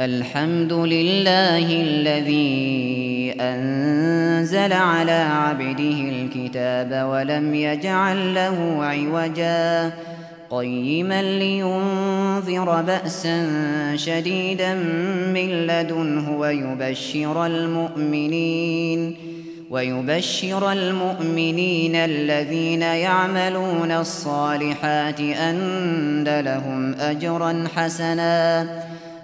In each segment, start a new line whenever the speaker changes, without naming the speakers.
الحمد لله الذي أنزل على عبده الكتاب ولم يجعل له عوجا. قيما لينذر بأسا شديدا من لدنه ويبشر المؤمنين ويبشر المؤمنين الذين يعملون الصالحات أن لهم أجرا حسنا.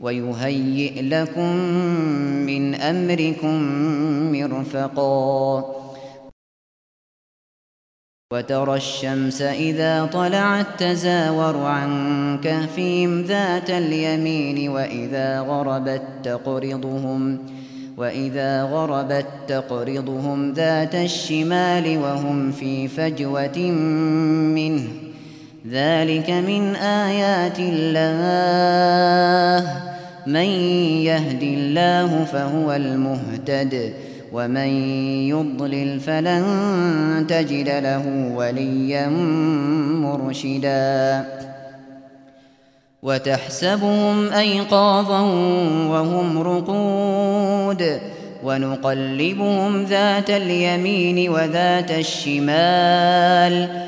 ويهيئ لكم من أمركم مرفقا. وترى الشمس إذا طلعت تزاور عن كهفهم ذات اليمين وإذا غربت تقرضهم وإذا غربت تقرضهم ذات الشمال وهم في فجوة منه. ذلك من آيات الله من يهد الله فهو المهتد ومن يضلل فلن تجد له وليا مرشدا وتحسبهم أيقاظا وهم رقود ونقلبهم ذات اليمين وذات الشمال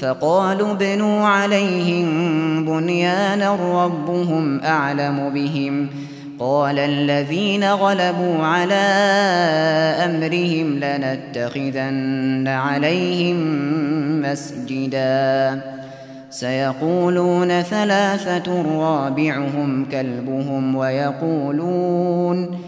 فقالوا ابنوا عليهم بنيانا ربهم أعلم بهم. قال الذين غلبوا على أمرهم لنتخذن عليهم مسجدا. سيقولون ثلاثة رابعهم كلبهم ويقولون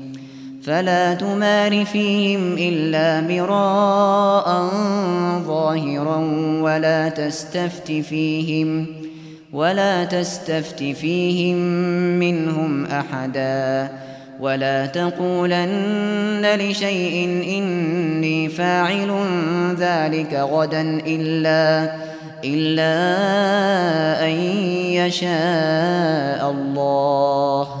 فلا تمار فيهم إلا مراء ظاهرا ولا تستفت فيهم ولا تستفت فيهم منهم أحدا ولا تقولن لشيء إني فاعل ذلك غدا إلا إلا أن يشاء الله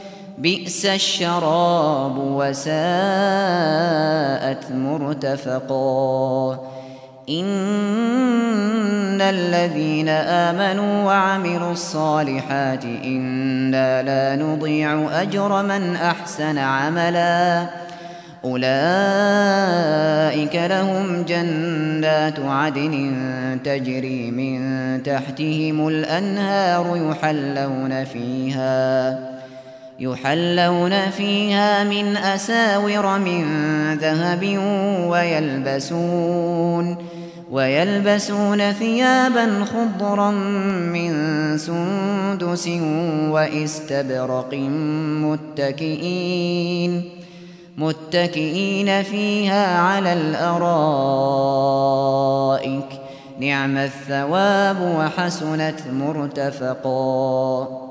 بئس الشراب وساءت مرتفقا. إن الذين آمنوا وعملوا الصالحات إنا لا نضيع أجر من أحسن عملا. أولئك لهم جنات عدن تجري من تحتهم الأنهار يحلون فيها. يحلون فيها من أساور من ذهب ويلبسون ويلبسون ثيابا خضرا من سندس واستبرق متكئين متكئين فيها على الأرائك نعم الثواب وحسنت مرتفقا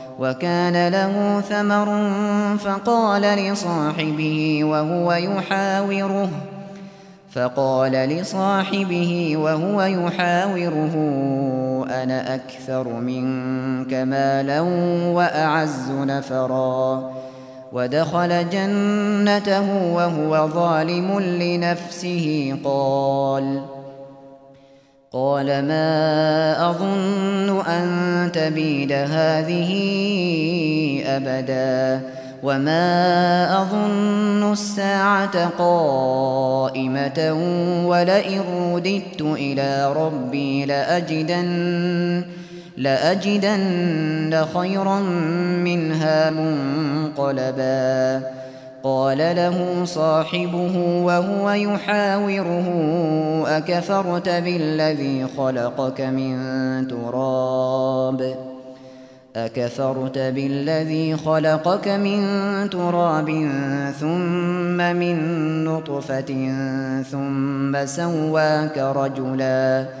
وكان له ثمر فقال لصاحبه وهو يحاوره فقال لصاحبه وهو يحاوره أنا أكثر منك مالا وأعز نفرا. ودخل جنته وهو ظالم لنفسه قال قال ما أظن أن تبيد هذه أبدا وما أظن الساعة قائمة ولئن رددت إلى ربي لأجدن لأجدن خيرا منها منقلبا قال له صاحبه وهو يحاوره أكفرت بالذي خلقك من تراب؟ أكفرت بالذي خلقك من تراب ثم من نطفة ثم سواك رجلاً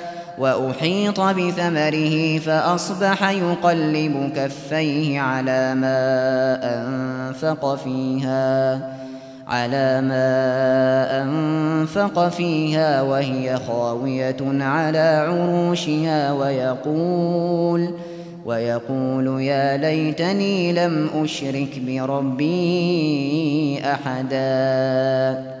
وأحيط بثمره فأصبح يقلب كفيه على ما أنفق فيها على ما أنفق فيها وهي خاوية على عروشها ويقول ويقول يا ليتني لم أشرك بربي أحداً.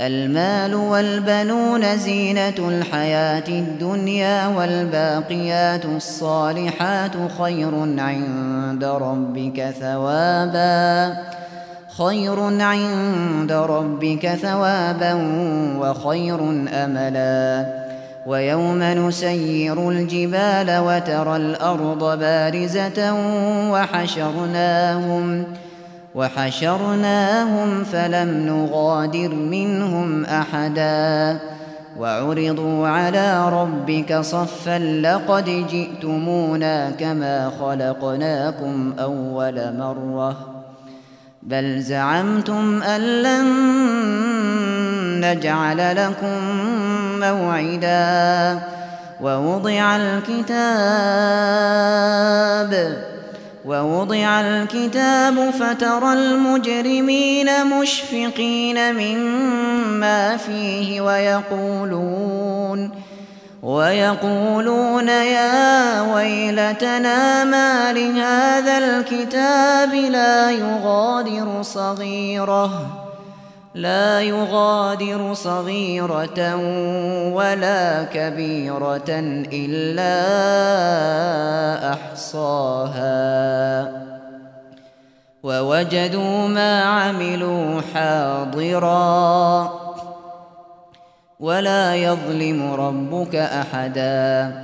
المال والبنون زينة الحياة الدنيا والباقيات الصالحات خير عند ربك ثوابا خير عند ربك ثوابا وخير أملا. ويوم نسير الجبال وترى الأرض بارزة وحشرناهم ۖ. وحشرناهم فلم نغادر منهم أحدا. وعرضوا على ربك صفا لقد جئتمونا كما خلقناكم أول مرة. بل زعمتم أن لن نجعل لكم موعدا. ووضع الكتاب ووضع الكتاب فترى المجرمين مشفقين مما فيه ويقولون ويقولون يا ويلتنا ما لهذا الكتاب لا يغادر صغيره لا يغادر صغيرة ولا كبيرة إلا أحصاها. ووجدوا ما عملوا حاضرا. ولا يظلم ربك أحداً.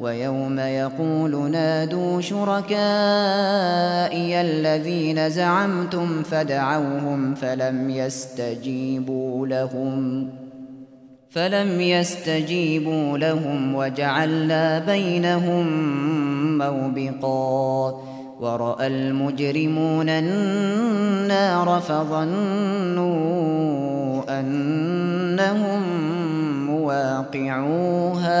ويوم يقول نادوا شركائي الذين زعمتم فدعوهم فلم يستجيبوا لهم فلم يستجيبوا لهم وجعلنا بينهم موبقا ورأى المجرمون النار فظنوا أنهم مواقعوها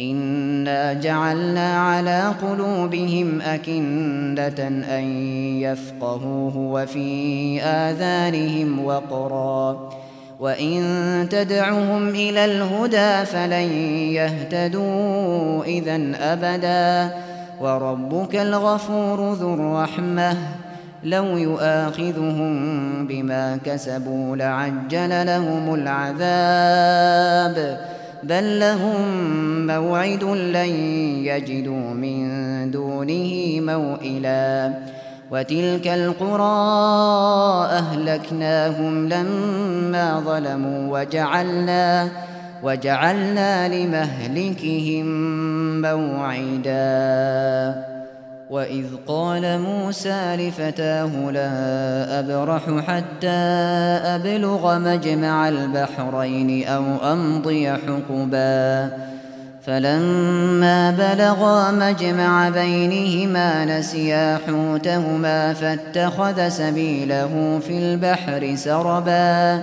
إنا جعلنا على قلوبهم أكندة أن يفقهوه وفي آذانهم وقرا وإن تدعهم إلى الهدى فلن يهتدوا إذا أبدا وربك الغفور ذو الرحمة لو يؤاخذهم بما كسبوا لعجل لهم العذاب بل لهم موعد لن يجدوا من دونه موئلا وتلك القرى أهلكناهم لما ظلموا وجعلنا وجعلنا لمهلكهم موعداً وإذ قال موسى لفتاه لا أبرح حتى أبلغ مجمع البحرين أو أمضي حقبا فلما بلغا مجمع بينهما نسيا حوتهما فاتخذ سبيله في البحر سربا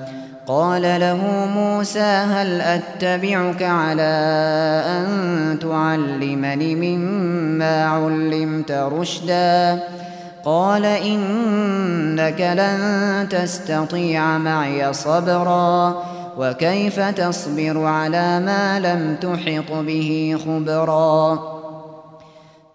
قال له موسى هل أتبعك على أن تعلمني مما علمت رشدا؟ قال إنك لن تستطيع معي صبرا وكيف تصبر على ما لم تحط به خبرا؟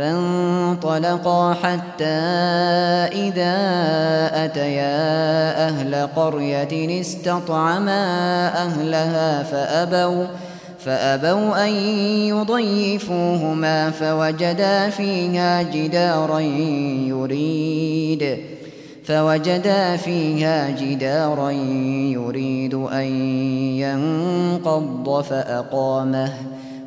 فانطلقا حتى إذا أتيا أهل قرية استطعما أهلها فأبوا فأبوا أن يضيفوهما فوجدا فيها جدارا يريد فوجدا فيها جدارا يريد أن ينقض فأقامه.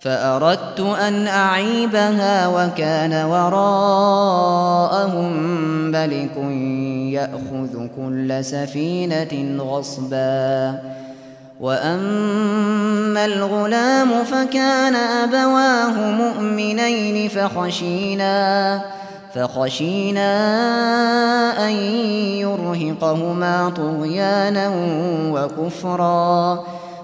فأردت أن أعيبها وكان وراءهم ملك يأخذ كل سفينة غصبا. وأما الغلام فكان أبواه مؤمنين فخشينا فخشينا أن يرهقهما طغيانا وكفرا.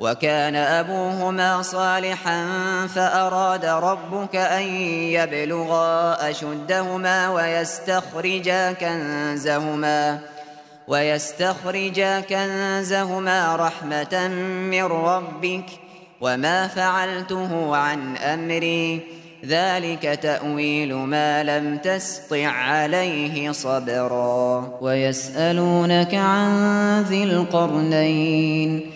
وكان أبوهما صالحا فأراد ربك أن يبلغا أشدهما ويستخرجا كنزهما ويستخرجا كنزهما رحمة من ربك وما فعلته عن أمري. ذلك تأويل ما لم تسطع عليه صبرا. ويسألونك عن ذي القرنين.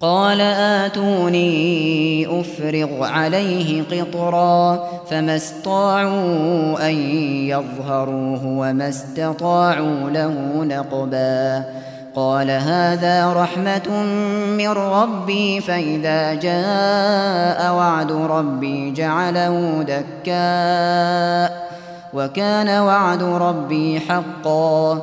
قال آتوني أفرغ عليه قطرا فما استطاعوا أن يظهروه وما استطاعوا له نقبا. قال هذا رحمة من ربي فإذا جاء وعد ربي جعله دكاء. وكان وعد ربي حقا.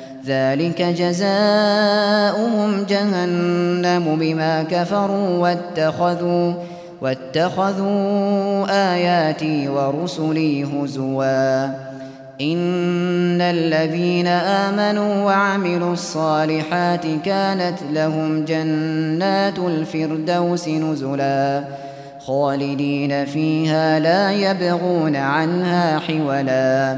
ذلك جزاؤهم جهنم بما كفروا واتخذوا واتخذوا آياتي ورسلي هزواً. إن الذين آمنوا وعملوا الصالحات كانت لهم جنات الفردوس نزلا. خالدين فيها لا يبغون عنها حولا.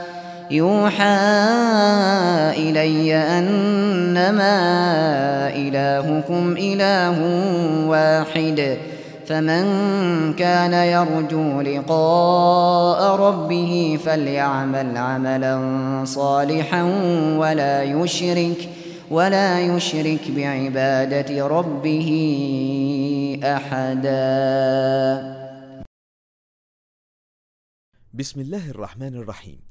يوحى إلي أنما إلهكم إله واحد فمن كان يرجو لقاء ربه فليعمل عملا صالحا ولا يشرك ولا يشرك بعبادة ربه أحدا.
بسم الله الرحمن الرحيم.